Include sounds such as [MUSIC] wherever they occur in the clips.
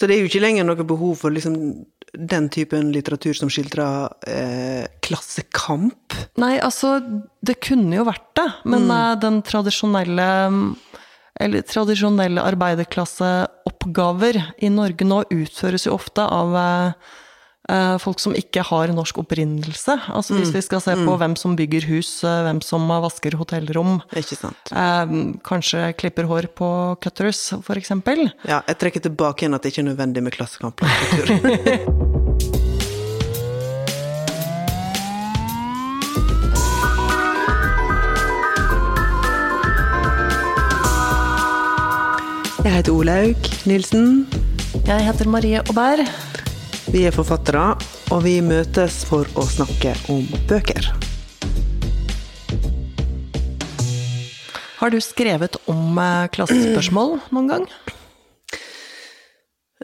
Så det er jo ikke lenger noe behov for liksom den typen litteratur som skildrer eh, klassekamp. Nei, altså, det kunne jo vært det, men mm. den tradisjonelle eller tradisjonelle arbeiderklasseoppgaver i Norge nå utføres jo ofte av eh, eh, folk som ikke har norsk opprinnelse. Altså hvis vi skal se på hvem som bygger hus, eh, hvem som vasker hotellrom, Ikke sant? eh, kanskje klipper hår på Cutters, for eksempel. Ja, jeg trekker tilbake igjen at det ikke er nødvendig med Klassekamp. Jeg heter Olaug Nilsen. Jeg heter Marie Aubert. Vi er forfattere, og vi møtes for å snakke om bøker. Har du skrevet om eh, klassespørsmål noen gang?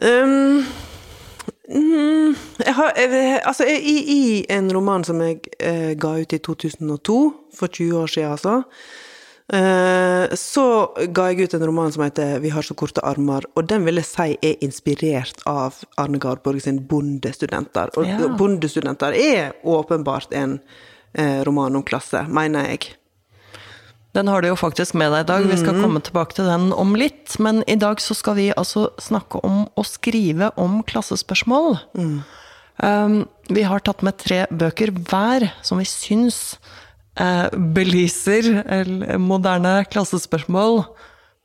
Um, mm, jeg har, jeg, altså, jeg, i, I en roman som jeg eh, ga ut i 2002, for 20 år siden altså, så ga jeg ut en roman som heter 'Vi har så korte armer', og den vil jeg si er inspirert av Arne Garborg sin 'Bondestudenter'. Og Ja. 'Bondestudenter' er åpenbart en eh, roman om klasse, mener jeg. Den har du jo faktisk med deg i dag. Vi skal komme tilbake til den om litt. Men i dag så skal vi altså snakke om å skrive om klassespørsmål. Um, vi har tatt med tre bøker hver som vi syns eh, belyser moderne klassespørsmål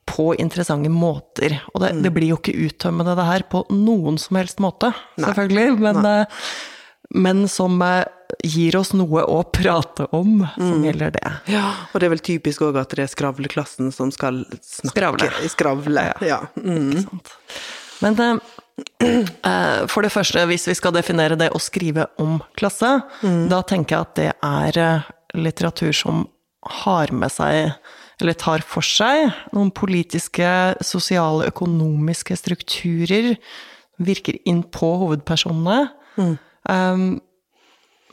på interessante måter. Og det, det blir jo ikke uttømmende det her på noen som helst måte, selvfølgelig. Men, eh, men som eh, gir oss noe å prate om, som gjelder det. Ja, og det er vel typisk òg at det er skravleklassen som skal snakke. Skravle. Skravle, ja. Mm. Sant. Men eh, [CLEARS THROAT] eh, for det første, hvis vi skal definere det å skrive om klasse, da tenker jeg at det er eh, litteratur som har med seg, eller tar for seg, noen politiske, sosiale, økonomiske strukturer, virker inn på hovedpersonene. Um,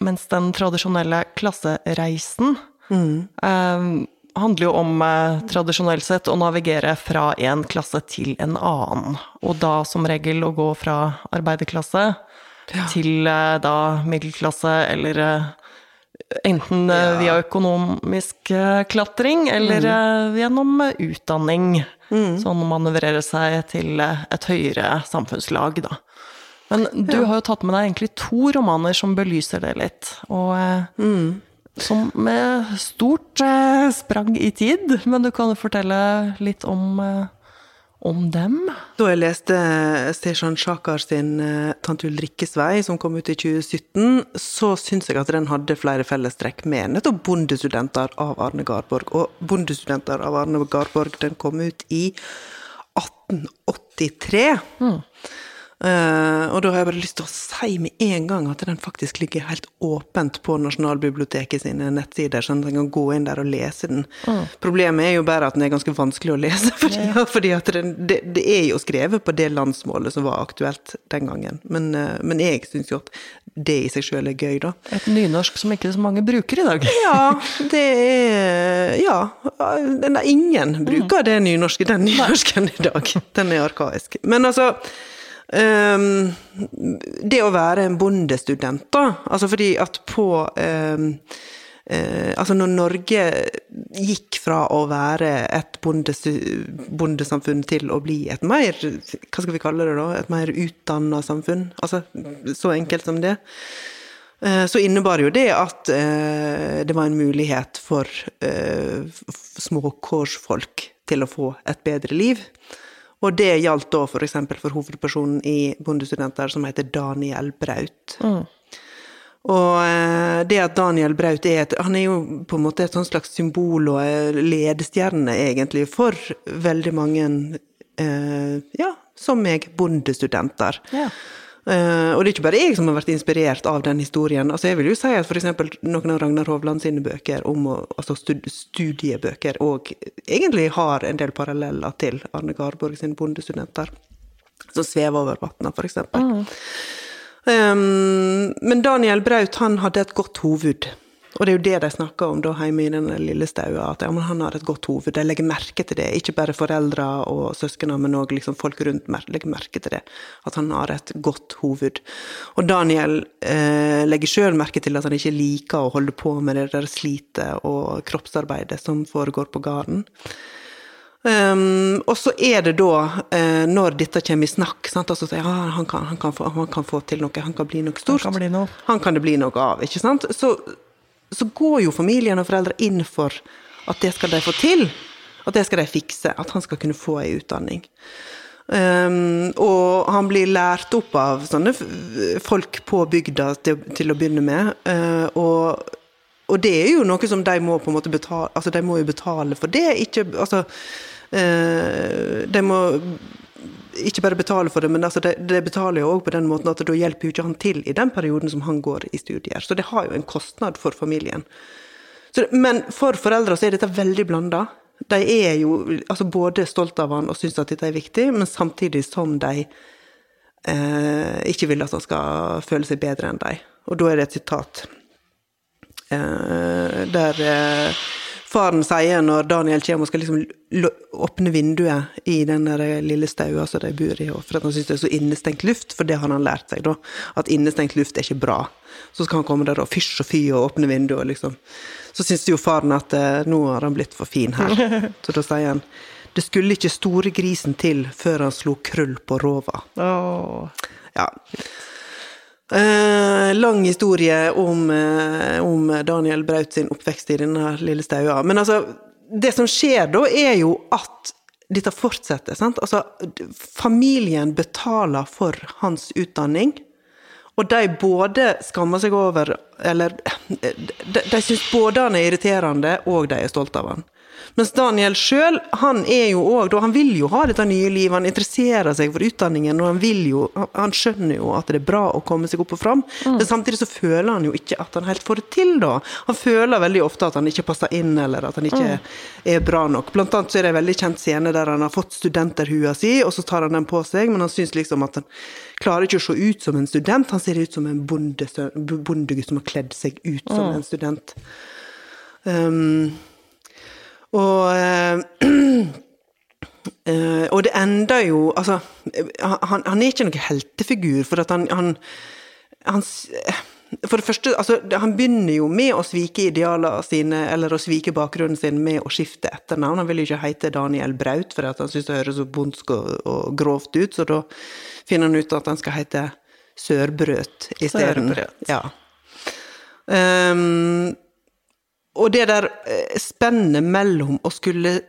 mens den tradisjonelle klassereisen um, handler jo om eh, tradisjonelt sett å navigere fra en klasse til en annen. Og da som regel å gå fra arbeiderklasse til eh, da middelklasse, eller eh, enten ja. via økonomisk eh, klatring eller mm. gjennom utdanning. utdanning. Sånn manøvrere seg til eh, et høyere samfunnslag, da. Men du har jo tatt med deg egentlig to romaner som belyser det litt. Og mm. som med stort eh, sprang i tid. Men du kan jo fortelle litt om, eh, om dem. Da jeg leste Seshan Shakar sin eh, 'Tante Ulrikkes vei', som kom ut i 2017, så syns jeg at den hadde flere fellestrekk med nettopp 'Bondestudenter' av Arne Garborg. Og 'Bondestudenter' av Arne Garborg den kom ut i 1883. Eh, og da har jeg bare lyst til å si med en gang at den faktisk ligger helt åpent på Nasjonalbiblioteket sine nettsider, sånn at en kan gå inn der og lese den. Problemet er jo bare at den er ganske vanskelig å lese, [LAUGHS] fordi, fordi at den, det, det er jo skrevet på det landsmålet som var aktuelt den gangen. Men, uh, men jeg syns jo at det i seg sjøl er gøy, da. Et nynorsk som ikke så mange bruker i dag. [LAUGHS] Ja, det er Ja. Den er ingen bruker det nynorske, den nynorsken i dag. Den er arkaisk. Men altså ehm, Det å være en bondestudent, da. Altså fordi at på um, uh, altså når Norge gikk fra å være et bondesamfunn til å bli et mer Hva skal vi kalle det da? Et mer utdanna samfunn? Altså så enkelt som det. Eh, Så innebar jo det at eh, det var en mulighet for småkårsfolk til å få et bedre liv. Og det gjaldt da for eksempel for hovedpersonen i Bondestudenter, som heter Daniel Braut. Og eh, det at Daniel Braut er et Han er jo på en måte et sånt slags symbol og eh, ledestjerne, egentlig, for veldig mange eh, Ja, som meg, bondestudenter. Ja. Eh, og det er ikke bare jeg som har vært inspirert av den historien. Altså jeg vil jo si at f.eks. noen av Ragnar Hovland sine bøker, om altså studiebøker, og egentlig har en del paralleller til Arne Garborg sine bondestudenter. Som svever over vannet, f.eks. Um, men Daniel Braut han hadde et godt hoved. Og det er jo det de snakker om da hjemme i den lille staua, at ja, han har et godt hoved. De legger merke til det. Ikke bare foreldre og søsknene, men òg liksom folk rundt legger merke til det. At han har et godt hoved. Og Daniel eh, legger sjøl merke til at han ikke liker å holde på med det der slitet og kroppsarbeidet som foregår på gården. Um, og så er det da, uh, når dette kommer i snakk sant? Altså, ja, han, kan, han, kan få, han, kan, få, til noe, han kan bli noe stort. Han kan, bli noe. Han kan det bli noe av, ikke sant. Så, så går jo familien og foreldre inn for at det skal de få til. At det skal de fikse. At han skal kunne få ei utdanning. Um, og han blir lært opp av sånne folk på bygda til, til å begynne med. Uh, og og det er jo noe som de må på en måte betale Altså, de må jo betale for det, ikke Altså uh, de må ikke bare betaler for det, men altså det, det betaler jo òg på den måten at da hjelper jo ikke han til i den perioden som han går i studier. Så det har jo en kostnad for familien. Så, men for foreldre så er dette veldig blanda. De er jo altså både stolt av han og syns at dette er viktig, men samtidig som de eh, ikke vil at han skal føle seg bedre enn de. Og da er det et sitat eh, der eh, faren sier når Daniel kommer og skal liksom åpne vinduet i den der lille staua som de bor i, for at han syns det er så innestengt luft, for det har han lært seg, da. At innestengt luft er ikke bra. Så skal han komme der og fysj og fy og åpne vinduet, liksom. Så syns jo faren at eh, nå har han blitt for fin her. [LAUGHS] Så da sier han det skulle ikke store grisen til før han slo krøll på rova. Oh. Ja. Eh, lang historie om, eh, om, Daniel Braut sin oppvekst i denne lille staua. Men altså, det som skjer da, er jo at dette fortsetter. sant? Altså, familien betaler for hans utdanning. Og de både skammer seg over Eller de, de syns både han er irriterende, og de er stolte av han. Mens Daniel sjøl, han er jo òg Han vil jo ha dette nye livet, han interesserer seg for utdanningen, og han vil jo Han skjønner jo at det er bra å komme seg opp og fram, mm. men samtidig så føler han jo ikke at han helt får det til, da. Han føler veldig ofte at han ikke passer inn, eller at han ikke mm. er bra nok. Blant annet så er det en veldig kjent scene der han har fått studenterhua si, og så tar han den på seg, men han syns liksom at han klarer ikke å se ut som en student, han ser ut som en bondegutt som har kledd seg ut som mm. en student. Um, og uh, [CLEARS THROAT] og det ender jo Altså, han, han, er ikke noen heltefigur, for at han, han, han for det første, altså, Han begynner jo med å svike idealene sine, eller å svike bakgrunnen sin med å skifte etternavn. Han vil jo ikke hete Daniel Braut, for han syns det høres så bondsk og, og, grovt ut, så da finner han ut at han skal hete Sørbrøt isteden. Ja. Um, og det der eh, spennet mellom å skulle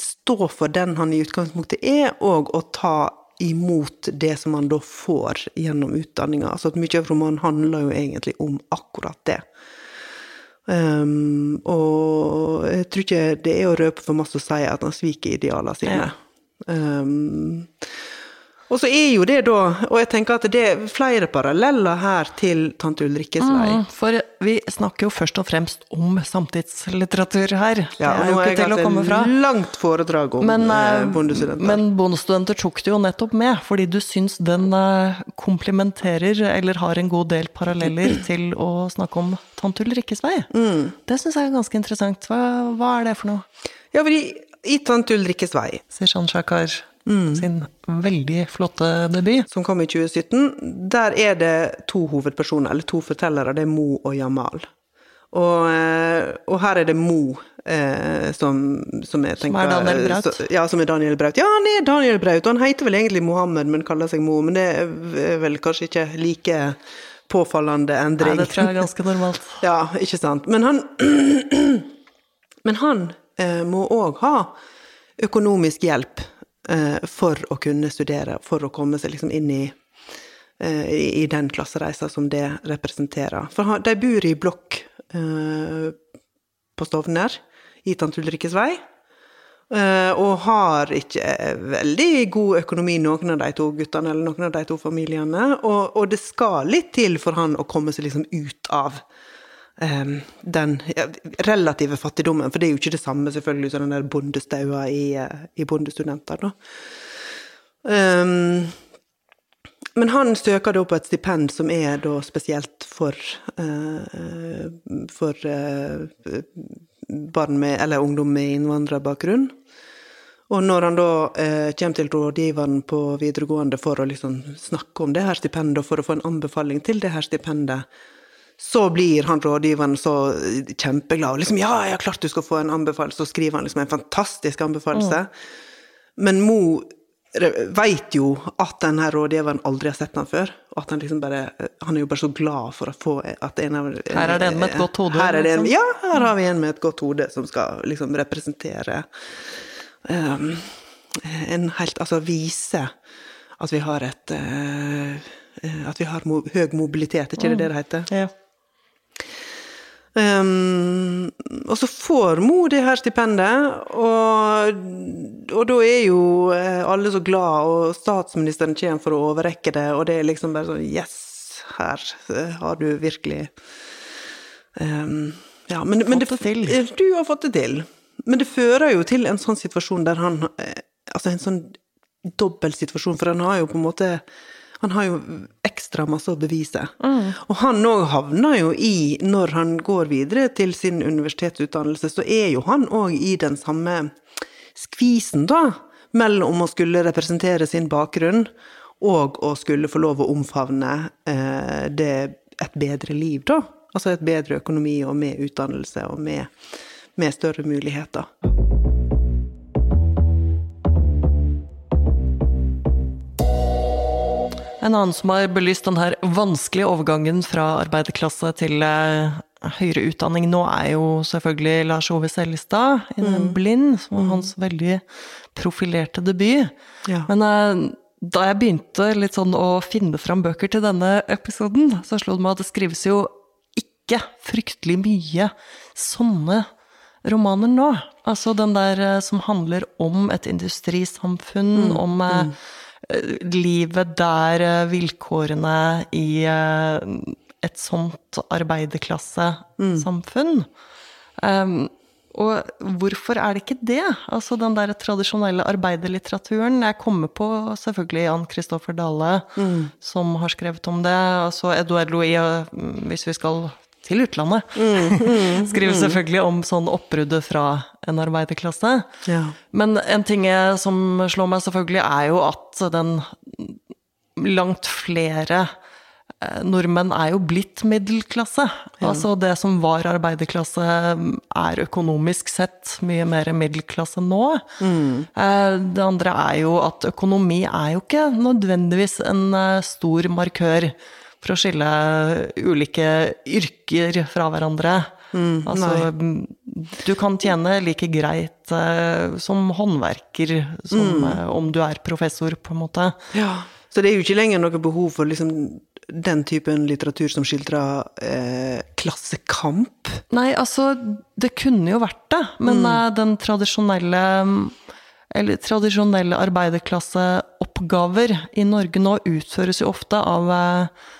stå for den han i utgangspunktet er, og å ta imot det som han da får gjennom utdanninga. Altså at mye av romanen handler jo egentlig om akkurat det. Um, og jeg tror ikke det er å røpe for masse å si at han sviker idealene sine. Ja. Um, og så er jo det da, og jeg tenker at det er flere paralleller her til tante Ulrikkes vei. Mm, for vi snakker jo først og fremst om samtidslitteratur her. Ja, det er jo ikke til å komme fra. Et langt foredrag om men, eh, eh, bondestudenter. Men bondestudenter tok det jo nettopp med, fordi du syns den eh, komplementerer, eller har en god del paralleller [CLEARS THROAT] til å snakke om tante Ulrikkes vei. Mm. Det syns jeg er ganske interessant. Hva, hva, er det for noe? Ja, fordi i tante Ulrikkes vei Sier Jean Jacquard mm. sin veldig flotte debut. Som kom i 2017. Der er det to hovedpersoner, eller to fortellere. Det er Mo og Jamal. Og, eh, og her er det Mo eh, som, som jeg tenker Som er Daniel Braut? Så, ja, som er Daniel Braut. Ja, han er Daniel Braut, og han heter vel egentlig Mohammed, men kaller seg Mo. Men det er vel kanskje ikke like påfallende endring. Nei, det tror jeg er ganske normalt. [LAUGHS] ja, ikke sant. Men han [CLEARS THROAT] Men han eh, må òg ha økonomisk hjelp for å kunne studere, for å komme seg liksom inn i, eh, i den klassereisa som det representerer. For de bor i blokk eh, på Stovner, i Tante Ulrikkes vei. Og har ikke veldig god økonomi, noen av de to guttene eller noen av de to familiene. Og, og det skal litt til for han å komme seg liksom ut av den relative fattigdommen, for det er jo ikke det samme selvfølgelig som den der bondestaua i, i Bondestudenter, da. Um, Men han søker da på et stipend som er da spesielt for, uh, for uh, barn med, eller ungdom med innvandrerbakgrunn. Og når han da eh, kommer til rådgiveren på videregående for å liksom snakke om det her stipendet, og for å få en anbefaling til det her stipendet, så blir han rådgiveren så kjempeglad. og liksom, 'Ja, jeg har klart du skal få en anbefaling.' Så skriver han liksom en fantastisk anbefalelse. Men Mo veit jo at denne rådgiveren aldri har sett han før. Og at han liksom bare Han er jo bare så glad for å få at en av Her er det en med et godt hode, Her er det en, liksom. ja, her har vi en med et godt hode som skal liksom representere um, en helt Altså vise at vi har et uh, At vi har mo høy mobilitet, er ikke det det det heter? Ja. Um, og så får Mo det her stipendet, og, og da er jo eh, alle så glad, og statsministeren kommer for å overrekke det, og det er liksom bare sånn Yes, her eh, har du virkelig um, Ja, men, men det Du har fått det til. Men det fører jo til en sånn situasjon der han eh, Altså en sånn dobbel situasjon, for han har jo på en måte han har jo ekstra masse å bevise. Og han òg havner jo i, når han går videre til sin universitetsutdannelse, så er jo han òg i den samme skvisen, da, mellom å skulle representere sin bakgrunn og å skulle få lov å omfavne eh, det, et bedre liv, da. Altså et bedre økonomi og med utdannelse og med, med større muligheter. En annen som har belyst denne vanskelige overgangen fra arbeiderklasse til eh, høyere utdanning nå, er jo selvfølgelig Lars Ove Seljestad i den Blind, som var hans veldig profilerte debut. Ja. Men eh, da jeg begynte litt sånn å finne fram bøker til denne episoden, så slo det meg at det skrives jo ikke fryktelig mye sånne romaner nå. Altså den der eh, som handler om et industrisamfunn, om eh, eh, livet der eh, vilkårene i eh, et sånt arbeiderklassesamfunn. Um, og hvorfor er det ikke det? Altså den der tradisjonelle arbeiderlitteraturen. Jeg kommer på selvfølgelig Jan Kristoffer Dale, som har skrevet om det. Altså Edouard Louis, mm, hvis vi skal til utlandet. [LAUGHS] Skriver selvfølgelig om sånn oppbruddet fra en arbeiderklasse. Ja. Men en ting som slår meg selvfølgelig, er jo at den langt flere eh, nordmenn er jo blitt middelklasse. Altså det som var arbeiderklasse, er økonomisk sett mye mer middelklasse nå. Mm. Det andre er jo at økonomi er jo ikke nødvendigvis en eh, stor markør for å skille ulike yrker fra hverandre. altså, du kan tjene like greit uh, som håndverker som eh, om du er professor, på en måte. Ja. Så det er jo ikke lenger noe behov for liksom den typen litteratur som skildrer eh, klassekamp. Nei, altså, det kunne jo vært det, men eh, den tradisjonelle eller tradisjonelle arbeiderklasseoppgaver i Norge nå utføres jo ofte av eh,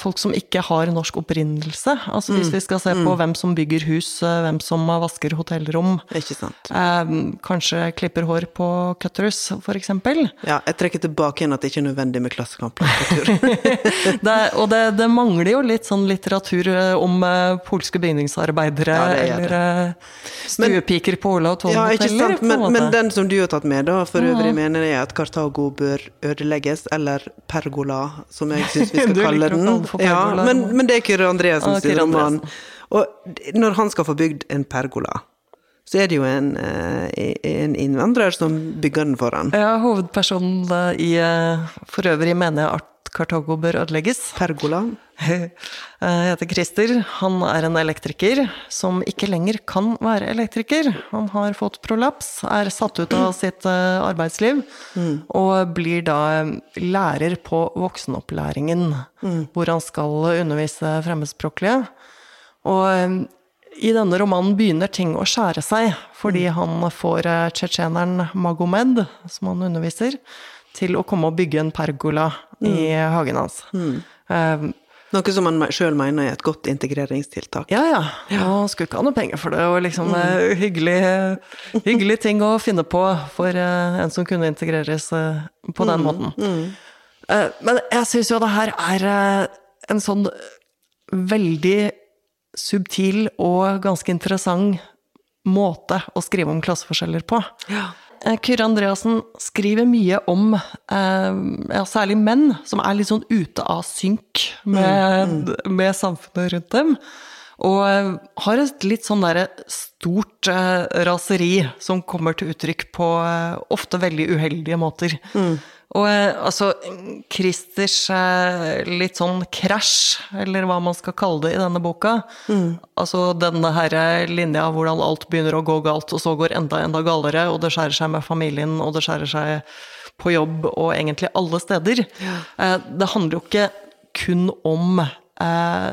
folk som ikke har norsk opprinnelse. Altså hvis vi skal se på hvem som bygger hus, eh, hvem som vasker hotellrom, Ikke sant? eh, kanskje klipper hår på Cutters, eksempel. Ja, jeg trekker tilbake igjen at det ikke er nødvendig med klassekamplitteratur. [LAUGHS] det, og det, det mangler jo litt sånn litteratur eh, om eh, polske bygningsarbeidere, Ja, eller eh, stuepiker på Olav Thon ja, hoteller? Men, men den som du har tatt med, da, for øvrig mener jeg at Kartago bør ødelegges, eller Pergola, som jeg syns vi skal [LAUGHS] kalle liker kalle det for Ja, men, men det er Kyrre Andreassen Ah, sin roman. Og når han skal få bygd en pergola, så er det jo en, eh, en innvandrer som bygger den for han. Ja, hovedpersonen eh, i eh, For øvrig mener jeg at Kartago bør ødelegges. Pergola. [LAUGHS] Jeg heter Christer. Han er en elektriker som ikke lenger kan være elektriker. Han har fått prolaps, er satt ut av sitt arbeidsliv, arbeidsliv, og blir da eh, lærer på voksenopplæringen, hvor han skal undervise fremmedspråklige. Og eh, i denne romanen begynner ting å skjære seg, fordi han får eh, tsjetsjeneren Magomed, som han underviser, til å komme og bygge en pergola i hagen hans. Eh, Noe som han sjøl mener er et godt integreringstiltak. ja, ja. Og skulle ikke ha noe penger for det, og liksom mm. hyggelig, hyggelig ting å finne på for eh, en som kunne integreres eh, på den måten. Eh, Men jeg syns jo det her er eh, en sånn veldig subtil og ganske interessant måte å skrive om klasseforskjeller på. Ja. Eh, Kyrre Andreassen skriver mye om eh, ja, særlig menn som er litt sånn ute av synk med, med samfunnet rundt dem. Og eh, har et litt sånn derre stort eh, raseri som kommer til uttrykk på eh, ofte veldig uheldige måter. Og eh, altså, Christers eh, litt sånn krasj, eller hva man skal kalle det i denne boka, altså denne her linja hvordan alt begynner å gå galt, og så går enda, enda galere, og det skjærer seg med familien, og det skjærer seg på jobb, og egentlig alle steder. Ja. Det handler jo ikke kun om eh,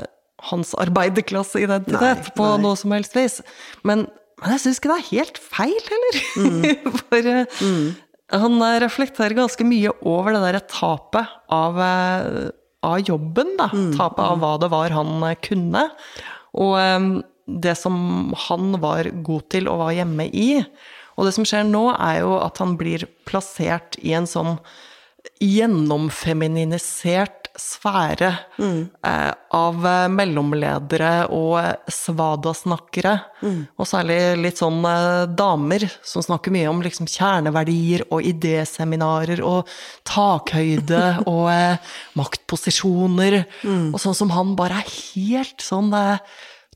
hans arbeiderklasseidentitet Nei, på nei. noe som helst vis. Men, men jeg syns ikke det er helt feil, heller. Mm. [LAUGHS] For eh, han eh, reflekterer ganske mye over det derre tapet av, eh, av jobben, da. Mm. Tapet av hva det var han eh, kunne. Og det som han var god til og var hjemme i. Og det som skjer nå, er jo at han blir plassert i en sånn gjennomfeminisert sfære eh, av eh, mellomledere og svadasnakkere svada-snakkere. Og særlig litt sånn eh, damer som snakker mye om liksom, kjerneverdier og idéseminarer og takhøyde [LAUGHS] og eh, maktposisjoner. Og sånn som han bare er helt sånn eh,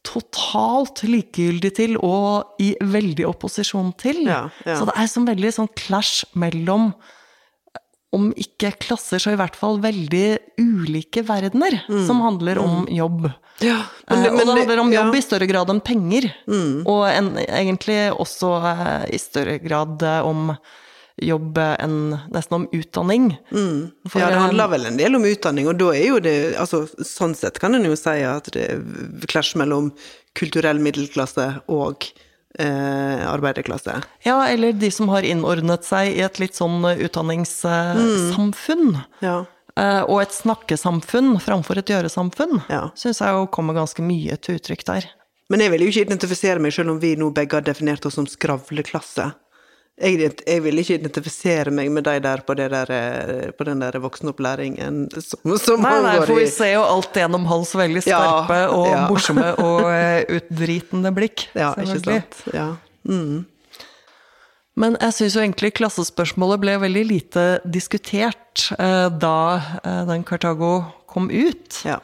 totalt likegyldig til og i veldig opposisjon til. Ja, ja. Så det er sånn veldig sånn clash mellom om ikke klasser, så i hvert fall veldig ulike verdener som handler om jobb. Ja, Eh, men og men det handler om jobb ja. Mm. i større grad enn penger. Og en, egentlig også eh, i større grad eh, om jobb eh, enn nesten om utdanning. For, ja, det handler vel en del om utdanning, og da er jo det altså, Sånn sett kan en jo si at det er clash mellom kulturell middelklasse og eh, arbeiderklasse. Ja, eller de som har innordnet seg i et litt sånn utdanningssamfunn. utdanningssamfunn. Ja. Eh, Og et snakkesamfunn framfor et gjøresamfunn. Ja. Syns jeg jo kommer ganske mye til uttrykk der. Men jeg vil jo ikke identifisere meg, selv om vi nå begge har definert oss som skravleklasse. Jeg, jeg vil ikke identifisere meg med de der på, det der, eh, på den der voksenopplæringen som, som Nei, nei, for vi ser jo alt gjennom hans veldig Ja, og ja. morsomme [LAUGHS] og eh, utdritende blikk. Ja, ikke sant. Ja. Mm. Men jeg syns jo egentlig klassespørsmålet ble veldig lite diskutert eh, da eh, den Kartago kom ut. ja.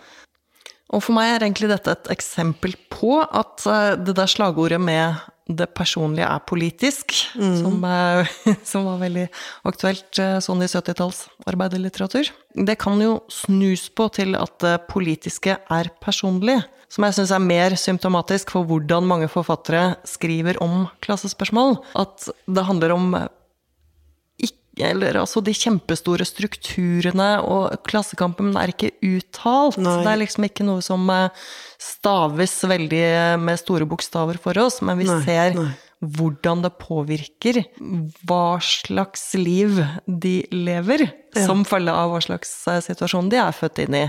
Og for meg er egentlig dette et eksempel på at det der slagordet med det personlige er politisk, som, eh, [LAUGHS] som var veldig aktuelt eh, sånn i 70-talls arbeiderlitteratur, det kan jo snus på til at det politiske er personlig. Som jeg syns er mer symptomatisk for hvordan mange forfattere skriver om klassespørsmål. At det handler om eller altså de kjempestore strukturene og Klassekampen er ikke uttalt. Nei. Det er liksom ikke noe som eh, staves veldig med store bokstaver for oss, men vi Nei, ser nei. hvordan det påvirker hva slags liv de lever, som følge av hva slags eh, situasjon de er født inn i.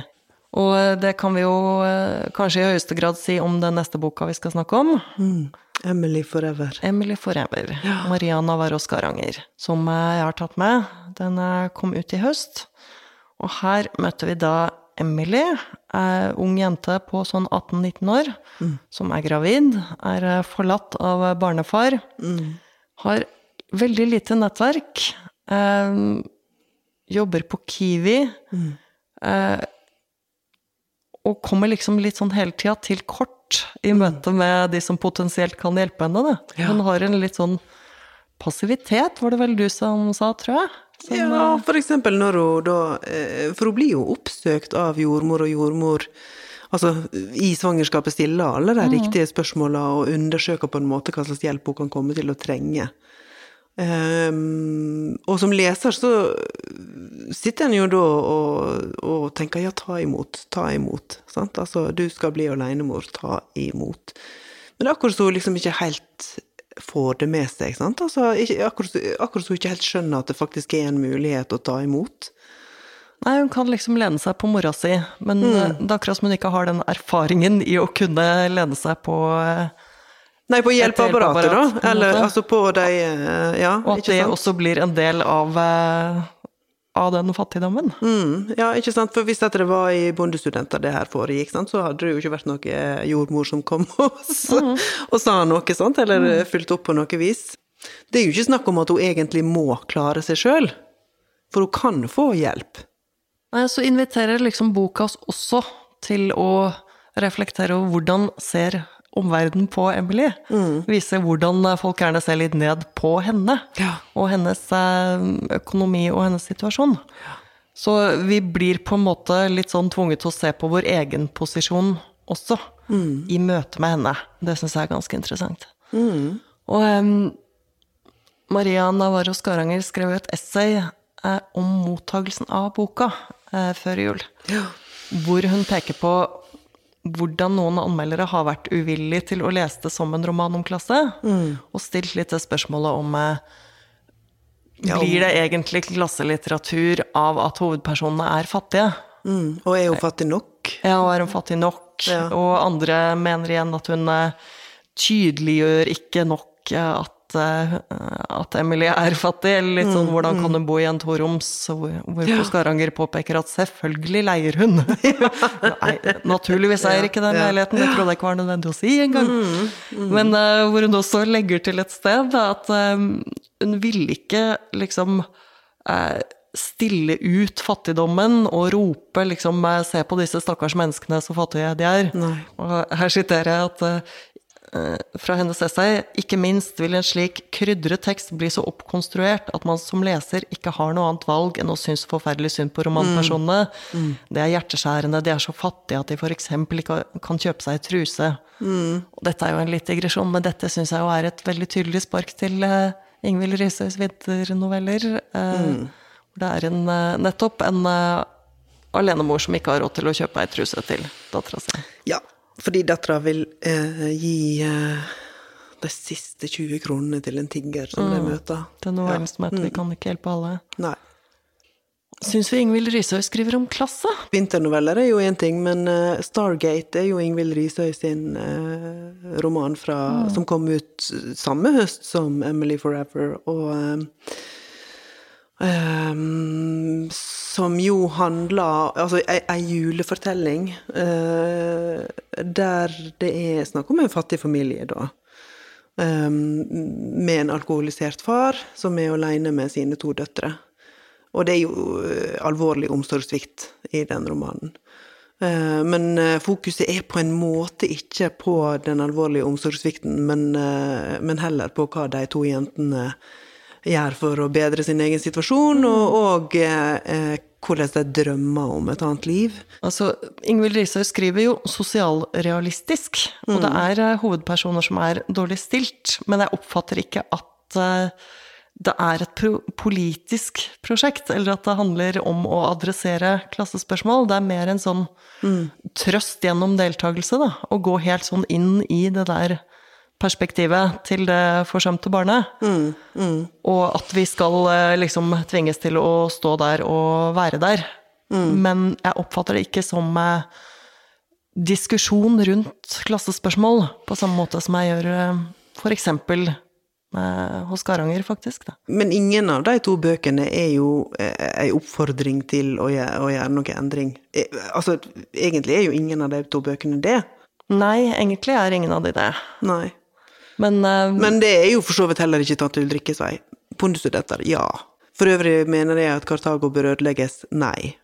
Og eh, det kan vi jo eh, kanskje i høyeste grad si om den neste boka vi skal snakke om. Mm. Emily Forever. Emily Forever. Maria Navarro Skaranger. Som jeg har tatt med. Den eh, kom ut i høst. Og her møter vi da Emily, eh, ung jente på sånn 18-19 år, som er gravid, er eh, forlatt av barnefar, barnefar, har veldig lite nettverk, eh, jobber på Kiwi, eh, og kommer liksom litt sånn hele tida til kort i møte med de som potensielt kan hjelpe henne. Ja. Hun har en litt sånn passivitet, var det vel du som sa, tror jeg? Som, Ja, for eksempel når hun da eh, For hun blir jo oppsøkt av jordmor og jordmor Altså, i svangerskapet stiller alle de riktige spørsmåla og undersøker på en måte hva slags hjelp hun kan komme til å trenge. Ehm, og som leser så sitter en jo da og, og tenker ja, ta imot, ta imot. Sant? Altså, du skal bli alenemor, ta imot. Men akkurat så liksom ikke helt får det med seg. Sant? Altså, ikke, akkurat, akkurat så ikke helt skjønner at det faktisk er en mulighet å ta imot. Nei, hun kan liksom lene seg på mora si, men mm. det er akkurat som hun ikke har den erfaringen i å kunne lene seg på eh, Nei, på hjelpeapparatet, hjelpeapparat, da. Eller altså på de eh, Ja, Og at det sant? også blir en del av, eh, av den fattigdommen. Mm, ja, ikke sant. For hvis det var i bondestudenter det her foregikk, sant? så hadde det jo ikke vært noe jordmor som kom [LAUGHS] og, mm. og sa noe sånt, eller fulgte opp på noe vis. Det er jo ikke snakk om at hun egentlig må klare seg sjøl, for hun kan få hjelp. Nei, så inviterer liksom boka oss også til å reflektere over hvordan ser omverdenen på Emily. Vise hvordan folk gjerne ser litt ned på henne, Ja. og hennes eh, økonomi og hennes situasjon. Så vi blir på en måte litt sånn tvunget til å se på vår egen posisjon også, i møte med henne. Det syns jeg er ganske interessant. Og um, Maria Navarro Skaranger skrev et essay eh, om mottagelsen av boka eh, før jul. Hvor hun peker på hvordan noen anmeldere har vært uvillige til å lese det som en roman om klasse, og stilt litt det spørsmålet om eh, Ja, Blir det egentlig klasselitteratur av at hovedpersonene er fattige? Mm. Og er hun fattig nok? Ja, og er hun fattig nok? Ja. Og andre mener igjen at hun eh, tydeliggjør ikke nok eh, at, eh, at Emily er fattig. Eller litt sånn Mm, hvordan kan hun bo i en toroms, hvor- ja. Skaranger påpeker at selvfølgelig leier hun. [LAUGHS] Nei, naturligvis eier ikke den leiligheten, det trodde jeg ikke var nødvendig å si engang. Mm, Men uh, hvor hun også legger til et sted at um, hun ville ikke liksom uh, stille ut fattigdommen og rope liksom Se på disse stakkars menneskene, så fattige de er. Nei. Og her siterer jeg at fra hennes essay ikke minst vil en slik krydret tekst bli så oppkonstruert at man som leser ikke har noe annet valg enn å synes forferdelig synd på romanpersonene. Det er hjerteskjærende, de er så fattige at de f.eks. ikke kan kjøpe seg truse. Og dette er jo en litt digresjon, men dette syns jeg jo er et veldig tydelig spark til uh, Ingvild Rysøys vinternoveller. Uh, hvor Det er en, uh, nettopp en uh, alenemor som ikke har råd til å kjøpe ei truse til dattera si. Ja, fordi dattera vil eh, gi eh, de siste 20 kronene til en tigger som de møter. Det er noe novellen som heter 'Vi kan ikke hjelpe alle'. Nei. Syns vi Ingvild Rysøy skriver om klasse? Vinternoveller er jo én ting, men uh, Stargate er jo Ingvild Risøy sin uh, roman fra, som kom ut samme høst som Emily Forever, og eh, ehm, som jo handler Altså ei, julefortelling uh, der det er snakk om en fattig familie, da. Um, med en alkoholisert far som er alene med sine to døtre. Og det er jo eh, alvorlig omsorgssvikt i den romanen. Uh, Men eh, fokuset er på en måte ikke på den alvorlige omsorgssvikten, men, uh, men heller på hva de to jentene gjør for å bedre sin egen situasjon, og, og eh, hvordan de drømmer om et annet liv. Altså, Ingvild Risøy skriver jo sosialrealistisk, og det er eh, hovedpersoner som er dårlig stilt, men jeg oppfatter ikke at eh, det er et pro politisk prosjekt, eller at det handler om å adressere klassespørsmål. Det er mer en sånn trøst gjennom deltakelse, da, å gå helt sånn inn i det der perspektivet til det forsømte barnet. Og at vi skal eh, liksom tvinges til å stå der og være der. Men jeg oppfatter det ikke som eh, diskusjon rundt klassespørsmål, på samme måte som jeg gjør f.eks. eh, hos Garanger, faktisk. Da. Men ingen av de to bøkene er jo ei oppfordring til å gjøre, å gjøre noe endring. Altså, egentlig er jo ingen av de to bøkene det. Nei, egentlig er ingen av de det. Nei. Men, uh, Men det er jo for så vidt heller ikke tatt til drikkesvei. Pondusstudenter, ja. For øvrig mener jeg at Kartago bør ødelegges, nei.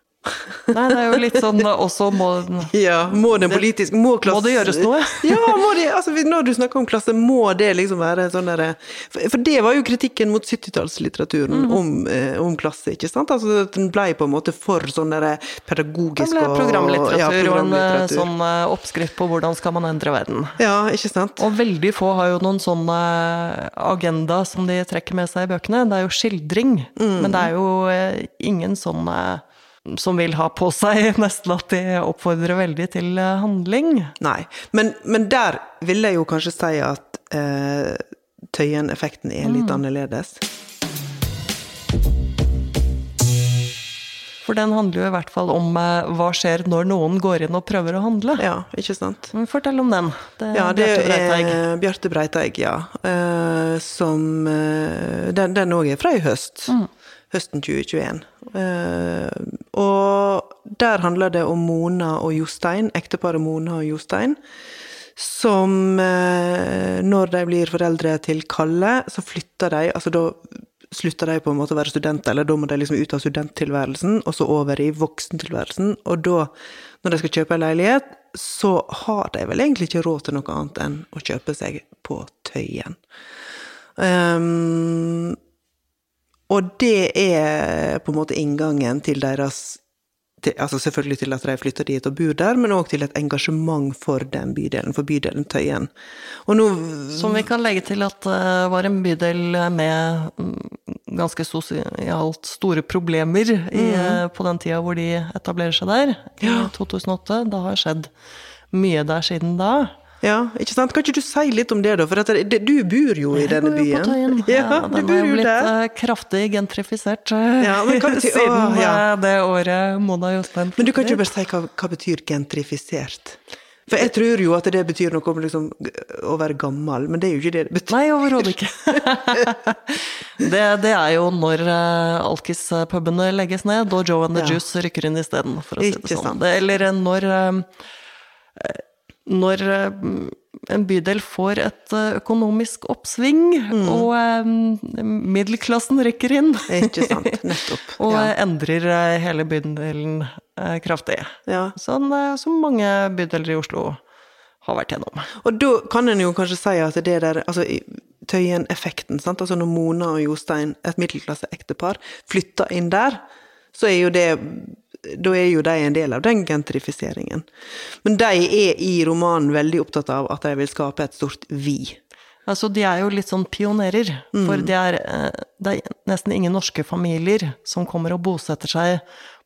Nei, det er jo litt sånn også må Ja, må den politisk Må klasse... Må det gjøres noe? ja, må det, altså når du snakker om klasse, må det liksom være sånn derre for, for det var jo kritikken mot 70-tallslitteraturen Mhm. om, eh, om klasse, ikke sant? Altså at den ble på en måte for sånn derre pedagogisk og programlitteratur ja, og en eh, sånn eh, oppskrift på hvordan skal man endre verden. Ja, ikke sant? Og veldig få har jo noen sånn eh, agenda som de trekker med seg i bøkene. Det er jo skildring, men det er jo eh, ingen sånn eh, som vil ha på seg [LAUGHS] nesten at de oppfordrer veldig til eh, handling. Nei. Men, men der vil jeg jo kanskje si at eh, Tøyen-effekten er Mm. litt annerledes. For den handler jo i hvert fall om eh, hva skjer når noen går inn og prøver å handle. Ja, ikke sant? Fortell om den. Det er Ja, det Bjarte Breiteig. er Bjarte Breiteig, ja. Eh, som eh, Den òg er fra i høst. Mm. Høsten 2021. Eh, og der handler det om Mona og Jostein, ekteparet Mona og Jostein, som eh, når de blir foreldre til Kalle, så flytter de Altså da slutter de på en måte å være studenter, eller da må de liksom ut av studenttilværelsen og så over i voksentilværelsen. Og da, når de skal kjøpe en leilighet, så har de vel egentlig ikke råd til noe annet enn å kjøpe seg på Tøyen. Um, og det er på en måte inngangen til deres til, altså Selvfølgelig til at de flytter dit og bor der, men òg til et engasjement for den bydelen, for bydelen Tøyen. Nå, Som vi kan legge til at det uh, var en bydel med mm, ganske sosialt store problemer i, mm. uh, på den tida hvor de etablerer seg der, i ja. 2008. Det har skjedd mye der siden da. Ja, ikke sant? Kan ikke du si litt om det, da? For det, det, du bor jo i jeg denne byen. Jeg bor jo på Tøyen. [LAUGHS] Ja, ja, den er jo blitt der. Eh, kraftig gentrifisert ja, kan, [LAUGHS] siden å, ja. Eh, det året Mona Jostein Men du kan ikke bare si hva, hva betyr gentrifisert? For jeg tror jo at det betyr noe om liksom, å være gammel, men det er jo ikke det det betyr. Nei, overhodet ikke. [LAUGHS] det, det, er jo når uh, alkis-pubene legges ned, og Joe and the ja. Juice rykker inn isteden, for å si det sånn. Det, eller når uh, når eh, en bydel får et eh, økonomisk oppsving, mm. og eh, middelklassen rykker inn. Ikke sant, [LAUGHS] nettopp. og ja. endrer hele bydelen kraftig. Ja. Sånn som mange bydeler i Oslo har vært gjennom. Og da kan en jo kanskje si at det der altså Tøyen-effekten, sant? altså når Mona og Jostein, et middelklasseektepar, flytter inn der, så er jo det da er jo de en del av den gentrifiseringen. Men de er i romanen veldig opptatt av at de vil skape et stort vi. Altså, de er jo litt sånn pionerer. Mm. For det er, eh, det er, nesten ingen norske familier som kommer og bosetter seg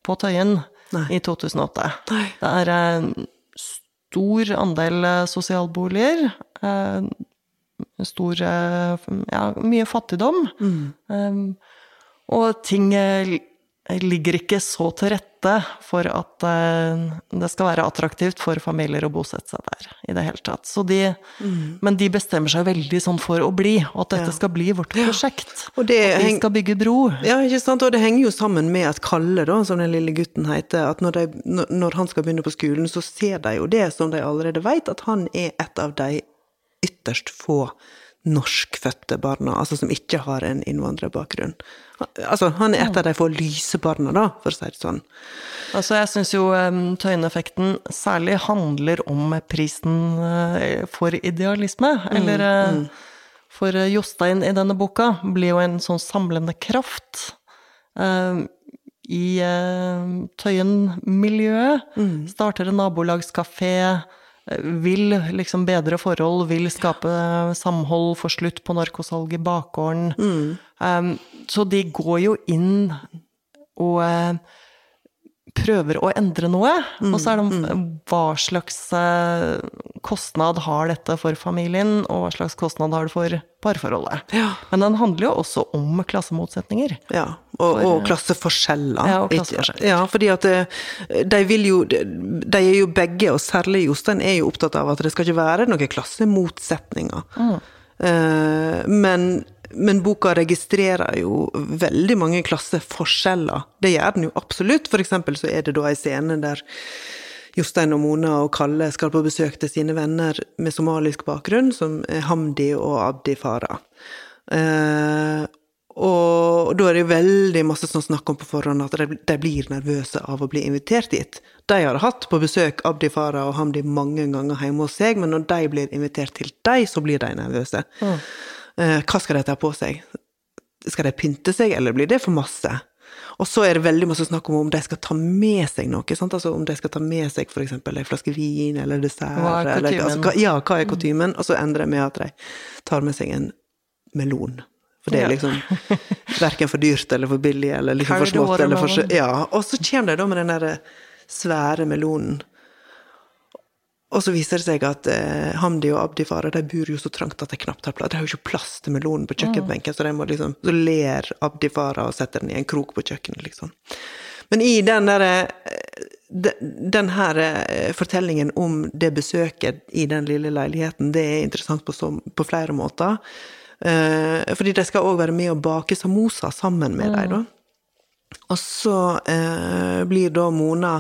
på Tøyen Nei. i 2008. Nei. Det er en eh, stor andel eh, sosialboliger. Stor Ja, mye fattigdom. Mm. Og ting ligger ikke så til rette for at eh, det skal være attraktivt for familier å bosette seg der i det hele tatt. De, mm. Men de bestemmer seg veldig sånn for å bli, og at dette ja. skal bli vårt prosjekt. Og det at vi skal bygge bro. Ja, ikke sant. Og det henger jo sammen med at Kalle, da, som den lille gutten heter, at når, de, når han skal begynne på skolen, så ser de jo det som de allerede vet, at han er et av de ytterst få norskfødte barna, altså som ikke har en innvandrerbakgrunn. Altså, han er et av de få lyse barna, da, for å si det sånn. Altså, jeg syns jo um, Tøyen-effekten særlig handler om prisen uh, for idealisme. Mm, Eller uh, mm. for Jostein i denne boka blir jo en sånn samlende kraft. I Tøyen-miljøet. Mm. Starter en nabolagskafé vil liksom bedre forhold, vil skape samhold, få slutt på narkosalg i bakgården. Mm. Um, så de går jo inn og uh, prøver å endre noe. Mm. Og så er det mm. hva slags uh, kostnad har dette for familien, og hva slags kostnad har det for parforholdet. Ja. Men den handler jo også om klassemotsetninger. Ja, og, for, og klasseforskjeller. Ja, og klasseforskjeller. Ja, fordi at eh, de vil jo De er jo begge, og særlig Jostein, er jo opptatt av at det skal ikke være noen klassemotsetninger. Mm. Men men boka registrerer jo veldig mange klasseforskjeller. Det gjør den jo absolutt. For eksempel så er det da ei scene der Jostein og Mona og Kalle skal på besøk til sine venner med somalisk bakgrunn, som er Hamdi og Abdi Farah. Eh, og da er det jo veldig masse sånn snakk om på forhånd at de, blir nervøse av å bli invitert dit. De har hatt på besøk Abdi Farah og Hamdi mange ganger hjemme hos seg, men når de blir invitert til dem, så blir de nervøse. Mm. Eh, hva skal de ta på seg? Skal de pynte seg, eller blir det for masse? Og så er det veldig masse snakk om om de skal ta med seg noe. Altså Om de skal ta med seg f.eks. en flaske vin eller dessert. Hva er eller, altså, ja, hva er kutymen? Og så endrer det med at de tar med seg en melon. For det er liksom verken for dyrt eller for billig eller liksom for smått. Eller for, ja. Og så kommer de da med den der svære melonen. Og så viser det seg at eh, Hamdi og Abdi Farah de bor jo så trangt at de knapt har plass. De har jo ikke plass til melonen på kjøkkenbenken, så de må liksom, så ler Abdi Farah og setter den i en krok på kjøkkenet, liksom. Men i den derre eh, den her eh, fortellingen om det besøket i den lille leiligheten, det er interessant på, så, på flere måter. Eh, fordi de skal òg være med å bake samosa sammen med mm. dem, da. Og så eh, blir da Mona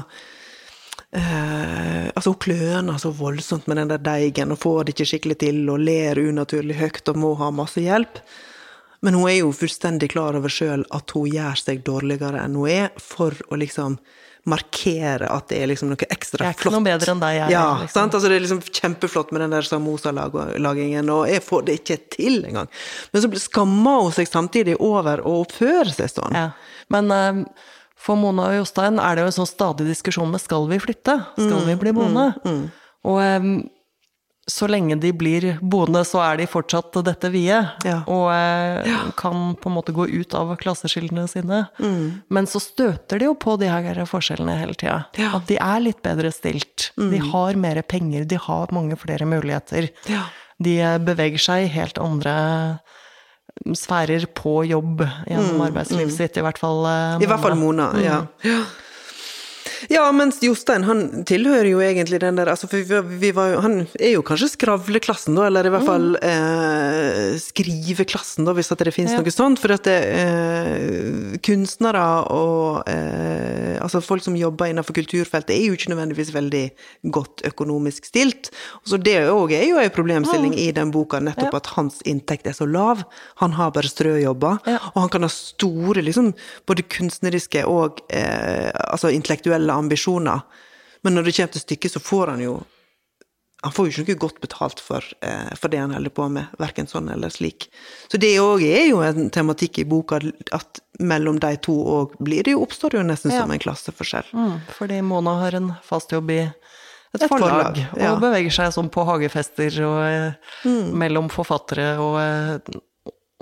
eh, Altså, hun kløner så voldsomt med den der deigen og får det ikke skikkelig til og ler unaturlig høyt og må ha masse hjelp. Men hun er jo fullstendig klar over sjøl at hun gjør seg dårligere enn hun er, for å liksom markere at det er liksom noe ekstra flott. Jeg er ikke noe bedre enn deg, jeg. Ja, liksom. sant? Altså, det er liksom kjempeflott med den der samosa-lagingen, og jeg får det ikke til engang. Men så skammer hun seg samtidig over å oppføre seg sånn. Ja. Men eh, for Mona og Jostein er det jo en sånn stadig diskusjon med skal vi flytte? Skal vi bli boende? Og um, så lenge de blir boende, så er de fortsatt dette vide. Ja. Og eh, kan på en måte gå ut av klasseskillene sine. Men så støter de jo på de her forskjellene hele tida. Ja. At de er litt bedre stilt. De har mer penger, de har mange flere muligheter. De eh, beveger seg i helt andre sfærer på jobb gjennom arbeidslivet sitt, i hvert fall Mona. I hvert fall Mona, ja. ja. Ja, mens Jostein han tilhører jo egentlig den der altså for vi, vi var jo, Han er jo kanskje skravleklassen, da, eller i hvert fall eh, skriveklassen, da, hvis at det finnes Ja. noe sånt. For at det, eh, kunstnere og eh, altså folk som jobber innenfor kulturfeltet, er jo ikke nødvendigvis veldig godt økonomisk stilt. Så det òg er jo en problemstilling i den boka, nettopp at hans inntekt er så lav. Han har bare strøjobber, og han kan ha store liksom, både kunstneriske og eh, altså intellektuelle ambisjoner. Men når det kommer til stykket, så får han jo Han får jo ikke noe godt betalt for, eh, for det han holder på med, verken sånn eller slik. Så det òg er jo en tematikk i boka, at mellom de to òg blir det jo, oppstår det jo nesten Ja. som en klasseforskjell. Mm, fordi Mona har en fast jobb i et, Et forlag, ja. og beveger seg sånn på hagefester og eh, mellom forfattere og, eh,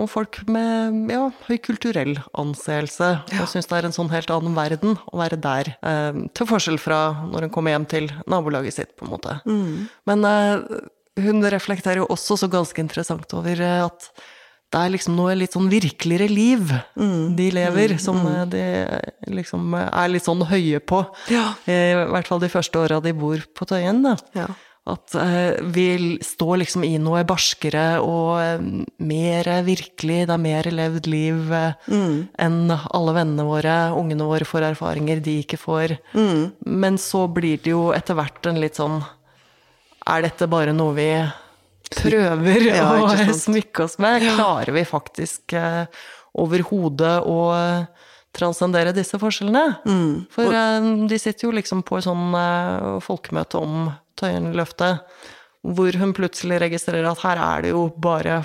og folk med ja, høy kulturell anseelse. Og syns det er en sånn helt annen verden å være der. Eh, til forskjell fra når hun kommer hjem til nabolaget sitt, på en måte. Men eh, hun reflekterer jo også så ganske interessant over eh, at det er liksom noe litt sånn virkeligere liv de lever, som eh, de liksom er litt sånn høye på. Ja. I hvert fall de første åra de bor på Tøyen. Da. Ja. At eh, vi står liksom i noe barskere og eh, mer virkelig, det er mer levd liv eh, enn alle vennene våre, ungene våre får erfaringer de ikke får. Men så blir det jo etter hvert en litt sånn Er dette bare noe vi prøver Ja, å smykke oss med? Klarer vi faktisk overhodet å transcendere disse forskjellene? Mm. For de sitter jo liksom på et sånn folkemøte om Tøyenløftet, hvor hun plutselig registrerer at her er det jo bare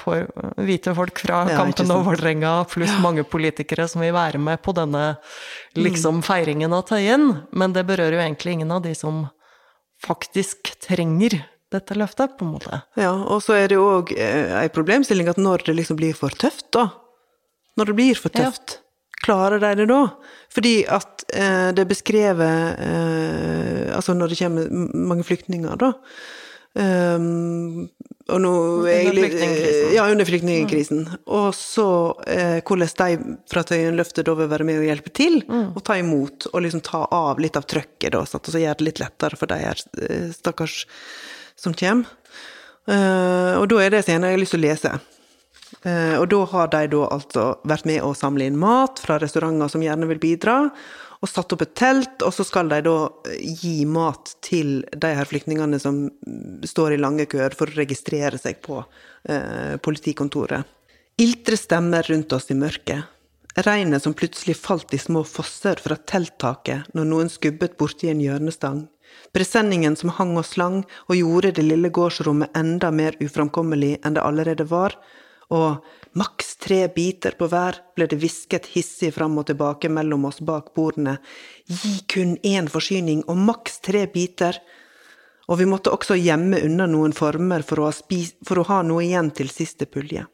hvite folk fra Ja, Kampen og. Vålerenga, pluss mange politikere som vil være med på denne Mm. liksom feiringen av Tøyen. Men det berører jo egentlig ingen av de som faktisk trenger dette løftet, på en måte. Ja, og så er det jo òg eh, ei problemstilling at når det liksom blir for tøft, da Når det blir for Ja. Klarer de det da? Fordi at eh, det er beskrevet eh, Altså når det kommer mange flyktninger, da. Um, og nå Under er flyktningkrisen. Ja, under flyktningkrisen. Og så eh, hvordan de fra Tøyenløftet da vil være med og hjelpe til, og ta imot, og liksom ta av litt av trøkket, da, sånn, og så gjøre det litt lettere for de her eh, stakkars som kommer. Uh, og da er det scenen jeg har lyst til å lese. Eh, og da har de da altså vært med å samle inn mat fra restauranter som gjerne vil bidra, og satt opp et telt, og så skal de da eh, gi mat til de her flyktningene som mm, står i lange køer for å registrere seg på eh, politikontoret. Iltre stemmer rundt oss i mørket. Regnet som plutselig falt i små fosser fra telttaket når noen skubbet borti en hjørnestang. Presenningen som hang og slang og gjorde det lille gårdsrommet enda mer uframkommelig enn det allerede var, og maks tre biter på hver ble det hvisket hissig fram og tilbake mellom oss bak bordene. Gi kun én forsyning og maks tre biter. Og vi måtte også gjemme unna noen former for å ha, spis for å ha noe igjen til siste pulje.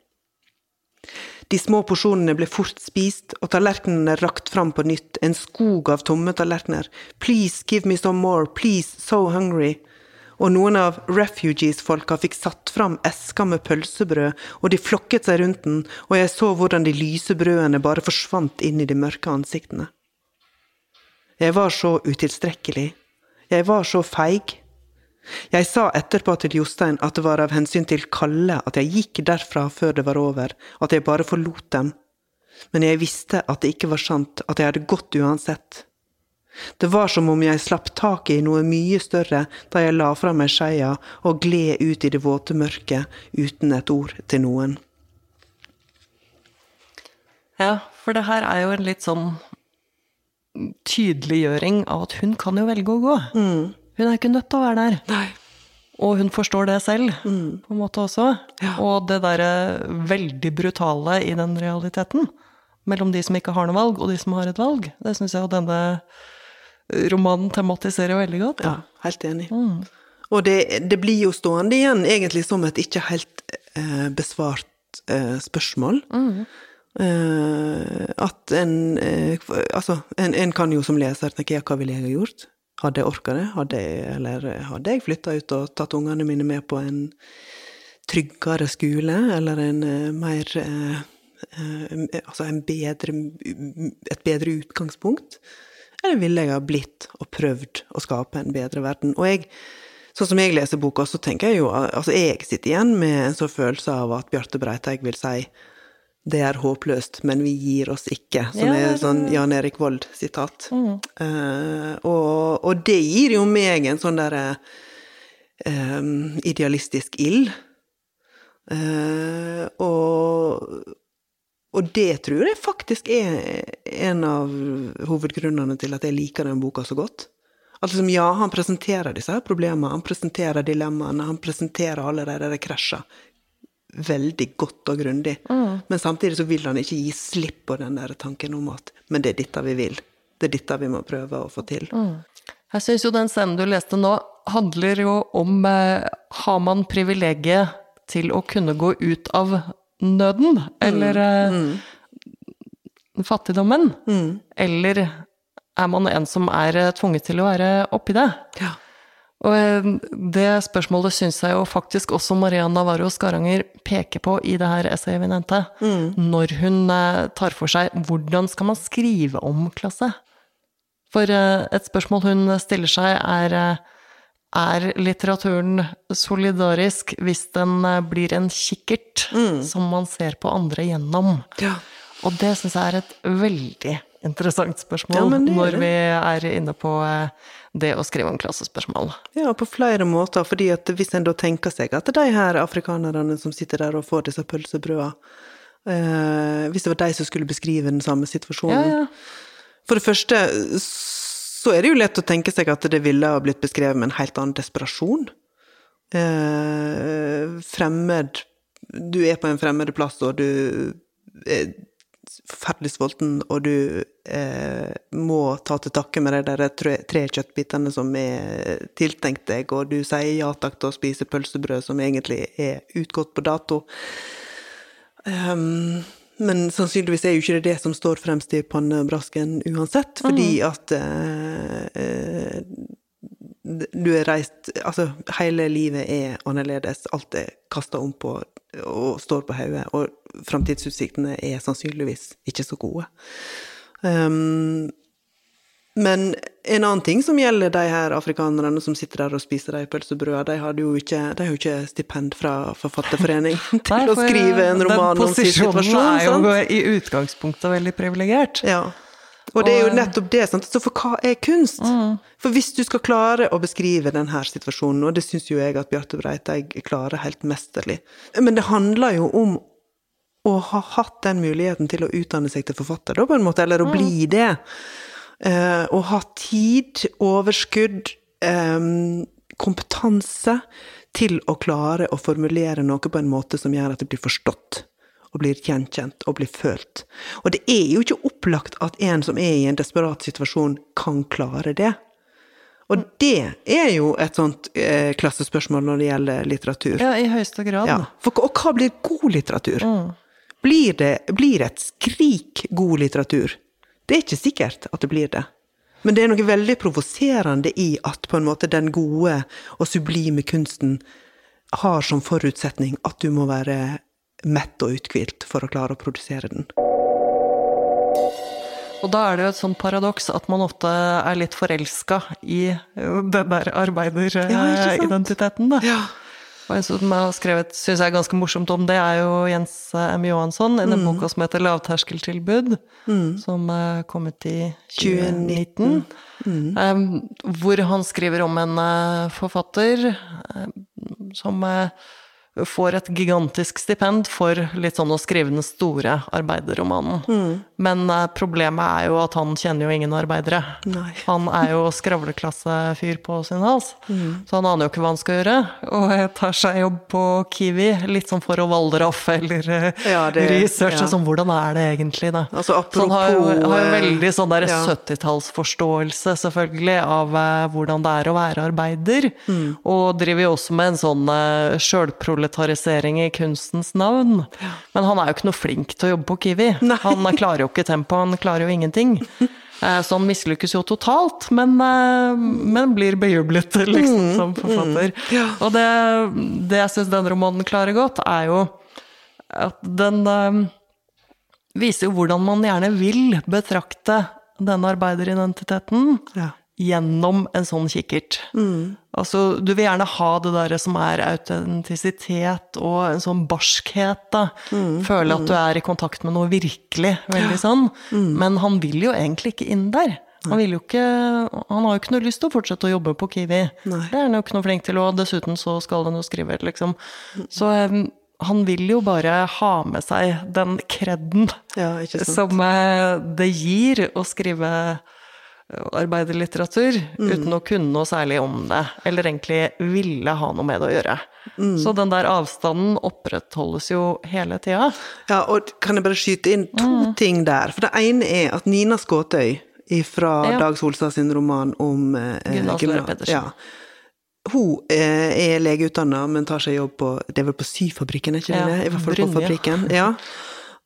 De små porsjonene ble fort spist, og tallerkenene rakt fram på nytt, en skog av tomme tallerkener. Please give me some more, please, so hungry. Og noen av refugees-folka fikk satt fram esker med pølsebrød, og de flokket seg rundt den, og jeg så hvordan de lyse brødene bare forsvant inn i de mørke ansiktene. Jeg var så utilstrekkelig. Jeg var så feig. Jeg sa etterpå til Jostein at det var av hensyn til Kalle at jeg gikk derfra før det var over, at jeg bare forlot dem. men jeg visste at det ikke var sant, at jeg hadde gått uansett. Det var som om jeg slapp taket i noe mye større da jeg la fra meg skeia og gled ut i det våte mørket uten et ord til noen. Ja, for det her er jo en litt sånn tydeliggjøring av at hun kan jo velge å gå. Hun er ikke nødt til å være der. Nei. Og hun forstår det selv, på en måte også. Ja. Og det derre veldig brutale i den realiteten, mellom de som ikke har noe valg, og de som har et valg, det syns jeg jo denne romanen tematiserer veldig godt. Ja, helt enig. Og det, det blir jo stående igjen egentlig som et ikke helt eh, besvart eh, spørsmål. Eh, at en eh, Altså, en, en kan jo som leser tenke ja, hva ville jeg ha gjort? Hadde jeg orka det? Hadde jeg, eller hadde jeg flytta ut og tatt ungene mine med på en tryggere skole, eller en eh, mer eh, eh, Altså en bedre, et bedre utgangspunkt? Eller ville jeg ha blitt og prøvd å skape en bedre verden? Og jeg, sånn som jeg leser boka, så tenker jeg jo Altså, jeg sitter igjen med en sånn følelse av at Bjarte Breiteig vil si det er håpløst, men vi gir oss ikke, som Ja, er sånn Jan Erik Vold-sitat. Eh, og, og det gir jo meg en sånn derre uh, idealistisk ild. Uh, og, og det tror jeg faktisk er en av hovedgrunnene til at jeg liker den boka så godt. Altså, som, ja, han presenterer disse her problemene, han presenterer dilemmaene, han presenterer alle de der krasja veldig godt og grundig. Men samtidig så vil han ikke gi slipp på den der tanken om at men det er dette vi vil. Det er dette vi må prøve å få til. Jeg syns jo den scenen du leste nå, handler jo om eh, Har man privilegiet til å kunne gå ut av nøden, eller eh, fattigdommen? Eller er man en som er eh, tvunget til å være oppi det? Ja. Og eh, det spørsmålet syns jeg jo faktisk også Maria Navarro Skaranger peker på i det her essayet vi nevnte, når hun tar for seg hvordan skal man skrive om klasse? For et spørsmål hun stiller seg, er er litteraturen solidarisk hvis den eh, blir en kikkert som man ser på andre gjennom? ja. Og det syns jeg er et veldig interessant spørsmål Ja, når vi er inne på eh, det å skrive om klassespørsmål. Ja, på flere måter. fordi at hvis en da tenker seg at de her afrikanerne som sitter der og får disse pølsebrødene eh, Hvis det var de som skulle beskrive den samme situasjonen Ja, ja. For det første så er det jo lett å tenke seg at det ville ha blitt beskrevet med en helt annen desperasjon. Eh, fremmed Du er på en fremmed plass, og du er forferdelig sulten, og du eh, må ta til takke med de der tre, tre kjøttbitene som er tiltenkt deg, og du sier ja takk til å spise pølsebrød som egentlig er utgått på dato. Ehm, men sannsynligvis er jo ikke det det som står fremst i pannebrasken uansett, fordi at eh, eh, du er reist Altså, hele livet er annerledes. Alt er kasta om på og står på hodet, og framtidsutsiktene er sannsynligvis ikke så gode. Ehm, men en annen ting som gjelder de her afrikanerne som sitter der og spiser de pølsebrødene, de har jo ikke, de har jo ikke stipend fra Forfatterforening [LAUGHS] til Nei, å skrive en eh, roman om sin situasjon. Den posisjonen er jo sant? i utgangspunktet veldig privilegert. Ja. Og det er jo nettopp det. Sant? Så for hva er kunst? For hvis du skal klare å beskrive denne situasjonen, og det syns jo jeg at Bjarte Breiteig klarer helt mesterlig Men det handler jo om å ha hatt den muligheten til å utdanne seg til forfatter, da, på en måte, eller å bli det. Eh, å ha tid, overskudd, eh, kompetanse til å klare å formulere noe på en måte som gjør at det blir forstått og blir gjenkjent og blir følt. Og det er jo ikke opplagt at en som er i en desperat situasjon, kan klare det. Og det er jo et sånt eh, klassespørsmål når det gjelder litteratur. Ja, i høyeste grad. Ja. For, og hva blir god litteratur? Blir, det, blir et skrik god litteratur? Det er ikke sikkert at det blir det. Men det er noe veldig provoserende i at på en måte den gode og sublime kunsten har som forutsetning at du må være mett og uthvilt for å klare å produsere den. Og da er det jo et sånt paradoks at man ofte er litt forelska i eh, den der Ja, ikke sant? da. Ja. Og en som har skrevet, syns jeg er ganske morsomt om det, er jo Jens M. Johansson i den boka som heter 'Lavterskeltilbud', som er kom ut i 2019. Mm. hvor han skriver om en eh, forfatter eh, som eh, får et gigantisk stipend for litt sånn å skrive den store arbeiderromanen. Men eh, problemet er jo at han kjenner jo ingen arbeidere. Nei. Han er jo skravleklassefyr på sin hals, så han aner jo ikke hva han skal gjøre. Og jeg tar seg jobb på Kiwi, litt sånn for å Waldorf eller eh, Ja, det- researche ja. sånn hvordan er det egentlig, da. Altså, så han har jo, har jo eh, veldig sånn der ja. 70-tallsforståelse, selvfølgelig, av eh, hvordan det er å være arbeider. Mm. Og driver jo også med en sånn uh, sjølproletarisering i kunstens navn. Men han er jo ikke noe flink til å jobbe på Kiwi. Nei. Han klarer jo ikke tempo, han klarer jo ingenting. Eh, Så han mislykkes jo totalt, men, eh, men blir bejublet [LAUGHS] liksom, som forfatter. Mm. Ja. Og det, det jeg syns den romanen klarer godt, er jo at den eh, viser jo hvordan man gjerne vil betrakte denne arbeideridentiteten Ja. Gjennom en sånn kikkert. Altså, du vil gjerne ha det der som er autentisitet og en sånn barskhet, da. Føle at du er i kontakt med noe virkelig, veldig sånn. Men han vil jo egentlig ikke inn der. Han, vil jo ikke, han har jo ikke noe lyst til å fortsette å jobbe på Kiwi. Nei. Det er han jo ikke noe flink til, og dessuten så skal han jo skrive, liksom. Så um, han vil jo bare ha med seg den kredden Ja, som eh, det gir å skrive eh, mm. uten å kunne noe særlig om det, eller egentlig ville ha noe med det å gjøre. Så den der avstanden opprettholdes jo hele tida. Ja, og kan jeg bare skyte inn to ting der? For det ene er at Nina Skåtøy fra Ja. Dag Solstad sin roman om eh, Gunnar Støre Pettersen. Pedersen. Ja. Hun eh, er legeutdanna, men tar seg jobb på Det er vel på syfabrikken, er ikke det? Ja. I hvert fall på fabrikken. Ja.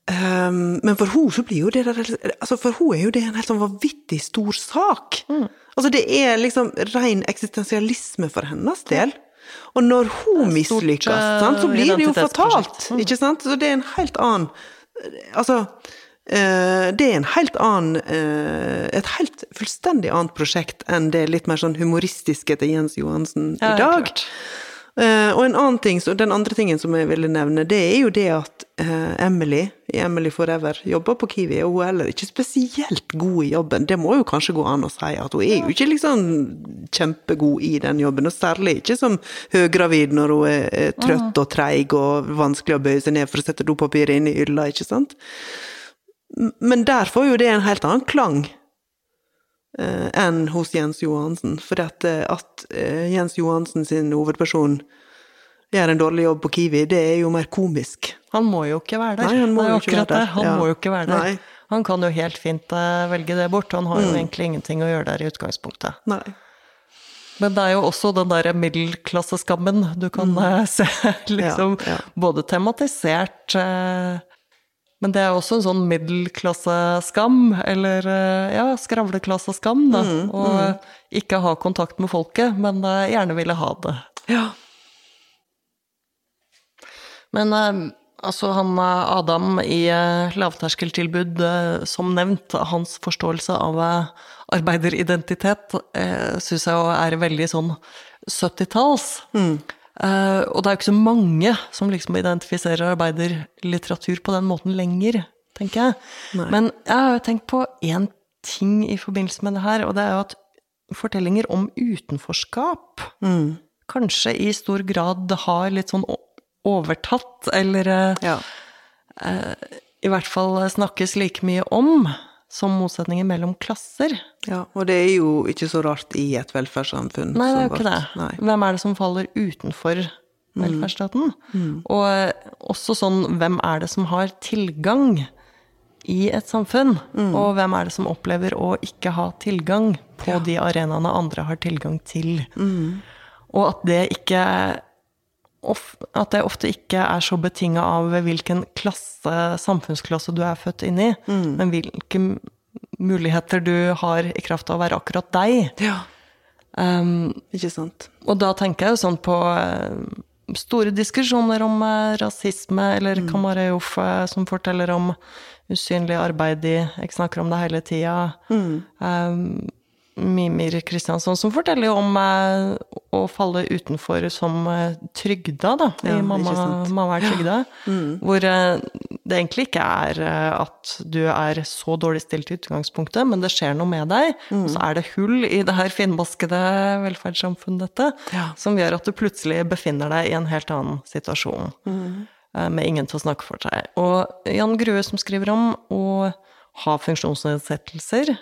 Um, men for hun så blir jo det der altså For hun er jo det en helt sånn vanvittig stor sak. Mm. Altså det er liksom ren eksistensialisme for hennes del. Og når hun mislykkes, eh, sant, så blir det jo fatalt. fatalt. Ikke sant? Så det er en helt annen Altså eh, det er en helt annen eh, Et helt fullstendig annet prosjekt enn det litt mer sånn humoristiske til Jens Johansen i dag. klart. Eh, og en annen ting, så den andre tingen som jeg ville nevne, det er jo det at eh, Emily i Emily Forever jobber på Kiwi, og hun er heller ikke spesielt god i jobben. Det må jo kanskje gå an å si, at hun er jo ikke liksom kjempegod i den jobben, og særlig ikke som høygravid når hun er, trøtt og treig og vanskelig å bøye seg ned for å sette dopapiret inn i ylla, ikke sant? Men der får jo det en helt annen klang enn hos Jens Johansen. For at, eh, at eh, Jens Johansen sin hovedperson gjør en dårlig jobb på Kiwi, det er jo mer komisk. Han må jo ikke være der. Nei, han må jo ikke være der. Han Ja. må jo ikke være der. Mm. Han kan jo helt fint eh, velge det bort. Han har jo egentlig ingenting å gjøre der i utgangspunktet. Nei. Men det er jo også den derre middelklasseskammen du kan mm. [LAUGHS] se, liksom. Mm. Ja, ja. Både tematisert eh, Men det er også en sånn middelklasseskam, eller eh, ja, skravleklasseskam, da. Mm, Å eh, ikke ha kontakt med folket, men eh, gjerne ville ha det. Ja. Men altså han Adam i lavterskeltilbud, som nevnt, hans forståelse av arbeideridentitet syns jeg er veldig sånn 70-talls. Eh, og det er jo ikke så mange som liksom identifiserer arbeiderlitteratur på den måten lenger, tenker jeg. Nei. Men jeg har jo tenkt på én ting i forbindelse med det her, og det er jo at fortellinger om utenforskap kanskje i stor grad har litt sånn overtatt, eller eh, ja. i hvert fall snakkes like mye om som motsetninger mellom klasser. Ja, og det er jo ikke så rart i et velferdssamfunn. Nei, det er jo ikke det. Nei. Hvem er det som faller utenfor velferdsstaten? Og eh, også sånn, hvem er det som har tilgang i et samfunn? Og hvem er det som opplever å ikke ha tilgang på de arenaene andre har tilgang til? Og at det ikke At det ofte ikke er så betinga av hvilken klasse, samfunnsklasse du er født inn i, men hvilke muligheter du har i kraft av å være akkurat deg. Ja, Um, ikke sant. og da tenker jeg jo sånn på eh, store diskusjoner om eh, rasisme, eller Kamareof eh, som forteller om usynlig arbeid i Jeg snakker om det hele tida. Um, Mimir Kristiansson som forteller om, eh, å falle utenfor som eh, trygda, da, i ja, mamma, mamma er trygda. Hvor eh, det egentlig ikke er at du er så dårlig stilt i utgangspunktet, men det skjer noe med deg. Og så er det hull i det her finmaskede velferdssamfunnet dette, Ja. som gjør at du plutselig befinner deg i en helt annen situasjon. Mm. Med ingen til å snakke for seg. Og Jan Grue som skriver om å ha funksjonsnedsettelser,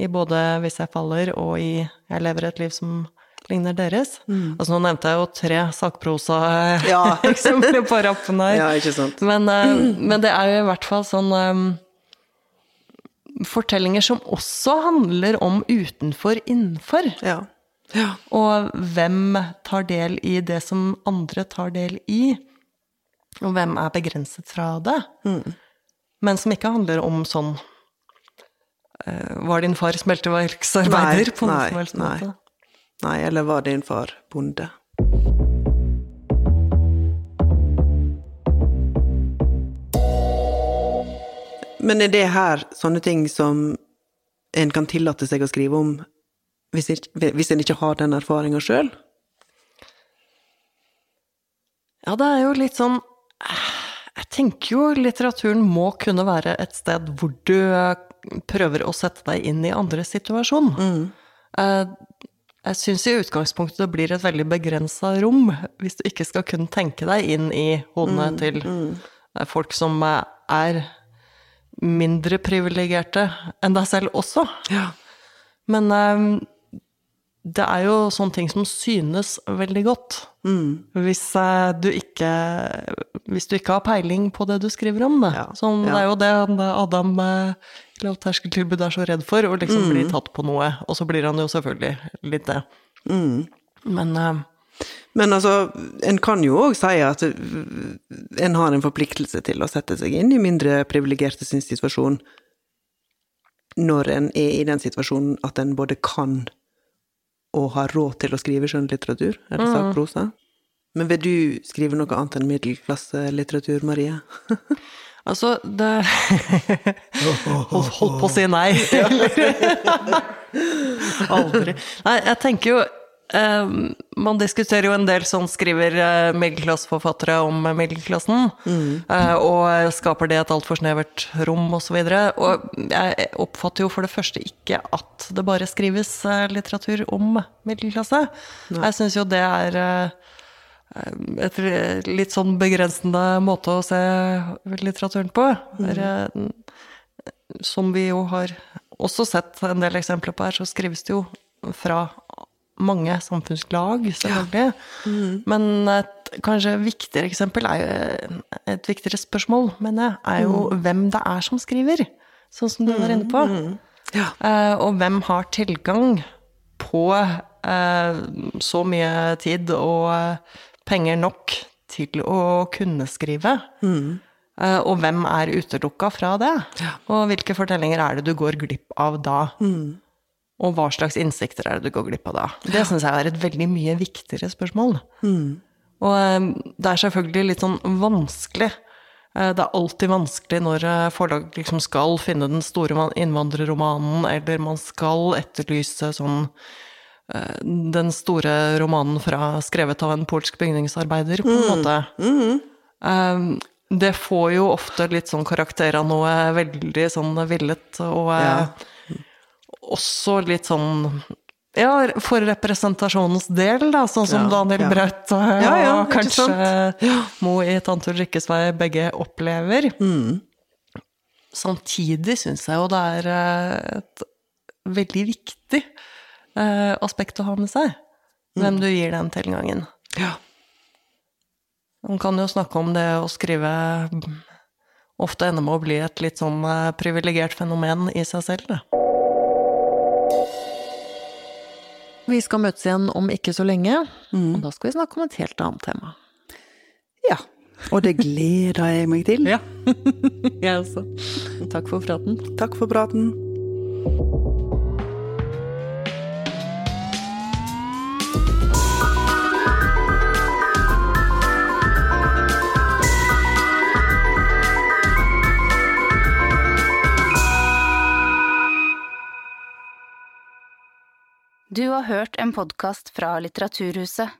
i både Hvis jeg faller og i Jeg lever et liv som ligner deres. Altså Nå nevnte jeg jo tre sakprosa-eksempler Ja. [LAUGHS] på rappen her. Ja, ikke sant. Men, eh, men det er jo i hvert fall sånn um, Fortellinger som også handler om utenfor, innenfor. Ja. Ja. Og hvem tar del i det som andre tar del i. Og hvem er begrenset fra det. Men som ikke handler om sånn eh, Var din far smelteverksarbeider? Nei, på noen nei, som helst nei. Nei, eller var din far bonde? Men er det her sånne ting som en kan tillate seg å skrive om hvis, ikke, hvis en ikke har den erfaringa sjøl? Ja, det er jo litt sånn Jeg tenker jo litteraturen må kunne være et sted hvor du eh, prøver å sette deg inn i andres situasjon. Mm. Jeg syns i utgangspunktet det blir et veldig begrensa rom hvis du ikke skal kunne tenke deg inn i hodene til eh, folk som eh, er mindre privilegerte enn deg selv også. Ja. Men eh, det er jo sånne ting som synes veldig godt. Hvis, eh, du ikke, hvis du ikke har peiling på det du skriver om. Det, Ja, Sånn, det er jo det Adam eh, i lavterskeltilbud er så redd for, å liksom bli tatt på noe. Og så blir han jo selvfølgelig litt det. Men eh, Men altså, en kan jo òg si at en har en forpliktelse til å sette seg inn i mindre privilegerte sin situasjon når en er i den situasjonen at en både kan og har råd til å skrive skjønnlitteratur, eller sakprosa. Men vil du skrive noe annet enn middelklasselitteratur, Marie? [LAUGHS] altså, det [LAUGHS] holdt på å si nei. [LAUGHS] Aldri. Nei, jeg tenker jo eh, Man diskuterer jo en del sånn skriver eh, middelklasseforfattere om middelklassen, eh, og skaper det et altfor snevert rom, osv. Og, så og jeg oppfatter jo for det første ikke at det bare skrives eh, litteratur om middelklasse. Jeg syns jo det er eh, et litt sånn begrensende måte å se litteraturen på. Mm. Der, som vi jo har også sett en del eksempler på her, så skrives det jo fra mange samfunnslag, selvfølgelig. Men et kanskje viktigere eksempel jo Et viktigere spørsmål, mener jeg, er jo hvem det er som skriver. Sånn som du var inne på. Ja. Eh, og hvem har tilgang på eh, så mye tid og eh, penger nok til å kunne skrive? Eh, og hvem er utelukka fra det? Og hvilke fortellinger er det du går glipp av da? Og hva slags innsikter er det du går glipp av da? Det syns jeg er et veldig mye viktigere spørsmål. Og eh, det er selvfølgelig litt sånn vanskelig. Eh, Det er alltid vanskelig når eh, forlag liksom skal finne den store van- innvandrerromanen, eller man skal etterlyse sånn den store romanen fra, skrevet av en polsk bygningsarbeider, på en måte. Eh, Det får jo ofte litt sånn karakter av noe veldig sånn villet, og Ja. Også litt sånn ja, for representasjonens del, da, sånn som Ja, Daniel ja. Braut og, Ja, ja, og kanskje Mo i Tante Ulrikkes vei begge opplever. Mm. Samtidig syns jeg jo det er eh, et veldig viktig eh, aspekt å ha med seg. Hvem du gir den tilgangen. Ja. Man kan jo snakke om det å skrive ofte ender med å bli et litt sånn eh, privilegert fenomen i seg selv, det. Vi skal møtes igjen om ikke så lenge, og da skal vi snakke om et helt annet tema. ja. Og det gleder jeg meg til. [LAUGHS] Ja, jeg også. Takk for praten. Takk for praten. Du har hørt en podkast fra Litteraturhuset.